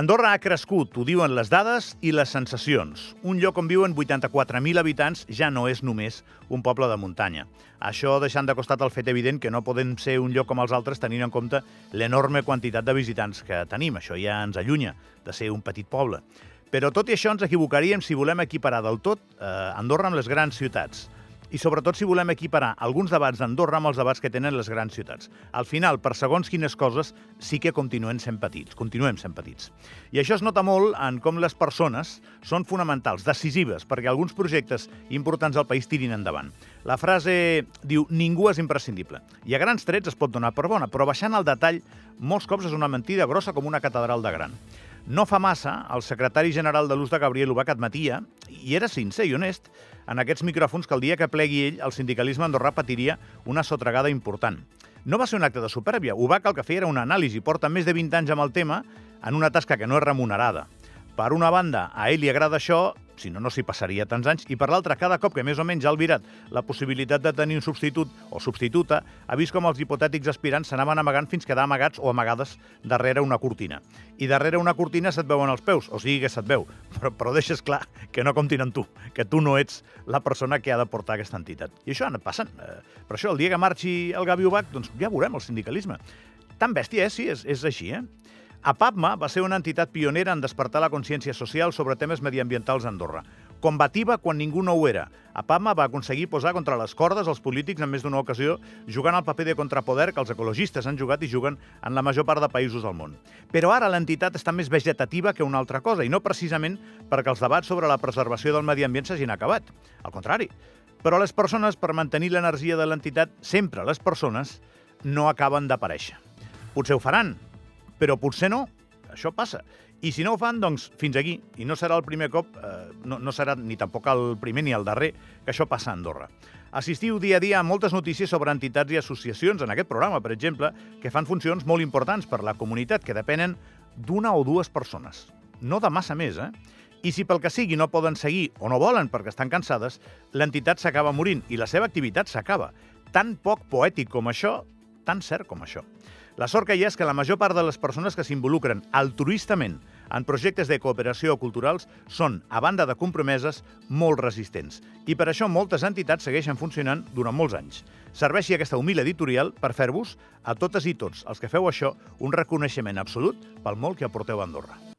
Andorra ha crescut, ho diuen les dades i les sensacions. Un lloc on viuen 84.000 habitants ja no és només un poble de muntanya. Això deixant de costat el fet evident que no podem ser un lloc com els altres tenint en compte l'enorme quantitat de visitants que tenim. Això ja ens allunya de ser un petit poble. Però tot i això ens equivocaríem si volem equiparar del tot eh, Andorra amb les grans ciutats i sobretot si volem equiparar alguns debats d'Andorra amb els debats que tenen les grans ciutats. Al final, per segons quines coses, sí que continuem sent petits, continuem sent petits. I això es nota molt en com les persones són fonamentals, decisives, perquè alguns projectes importants al país tirin endavant. La frase diu ningú és imprescindible. I a grans trets es pot donar per bona, però baixant al detall, molts cops és una mentida grossa com una catedral de gran. No fa massa, el secretari general de l'ús de Gabriel Ubach admetia, i era sincer i honest, en aquests micròfons que el dia que plegui ell, el sindicalisme andorrà patiria una sotregada important. No va ser un acte de supèrbia. Ubach el que feia era una anàlisi. Porta més de 20 anys amb el tema en una tasca que no és remunerada. Per una banda, a ell li agrada això, si no, no s'hi passaria tants anys, i per l'altra, cada cop que més o menys ha albirat la possibilitat de tenir un substitut o substituta, ha vist com els hipotètics aspirants s'anaven amagant fins quedar amagats o amagades darrere una cortina. I darrere una cortina se't veuen els peus, o sigui que se't veu, però, però deixes clar que no comptin amb tu, que tu no ets la persona que ha de portar aquesta entitat. I això ha anat passant. Eh, per això, el dia que marxi el Gavi Ubach, doncs ja veurem el sindicalisme. Tan bèstia és, sí, és, és així, eh? APAPMA va ser una entitat pionera en despertar la consciència social sobre temes mediambientals a Andorra. Combativa quan ningú no ho era. APAPMA va aconseguir posar contra les cordes els polítics en més d'una ocasió, jugant el paper de contrapoder que els ecologistes han jugat i juguen en la major part de països del món. Però ara l'entitat està més vegetativa que una altra cosa, i no precisament perquè els debats sobre la preservació del medi ambient s'hagin acabat. Al contrari. Però les persones, per mantenir l'energia de l'entitat, sempre les persones, no acaben d'aparèixer. Potser ho faran, però potser no. Això passa. I si no ho fan, doncs fins aquí. I no serà el primer cop, eh, no, no serà ni tampoc el primer ni el darrer, que això passa a Andorra. Assistiu dia a dia a moltes notícies sobre entitats i associacions en aquest programa, per exemple, que fan funcions molt importants per la comunitat, que depenen d'una o dues persones. No de massa més, eh? I si pel que sigui no poden seguir o no volen perquè estan cansades, l'entitat s'acaba morint i la seva activitat s'acaba. Tan poc poètic com això, tan cert com això. La sort que hi és que la major part de les persones que s'involucren altruistament en projectes de cooperació culturals són, a banda de compromeses, molt resistents. I per això moltes entitats segueixen funcionant durant molts anys. Serveixi aquesta humil editorial per fer-vos, a totes i tots els que feu això, un reconeixement absolut pel molt que aporteu a Andorra.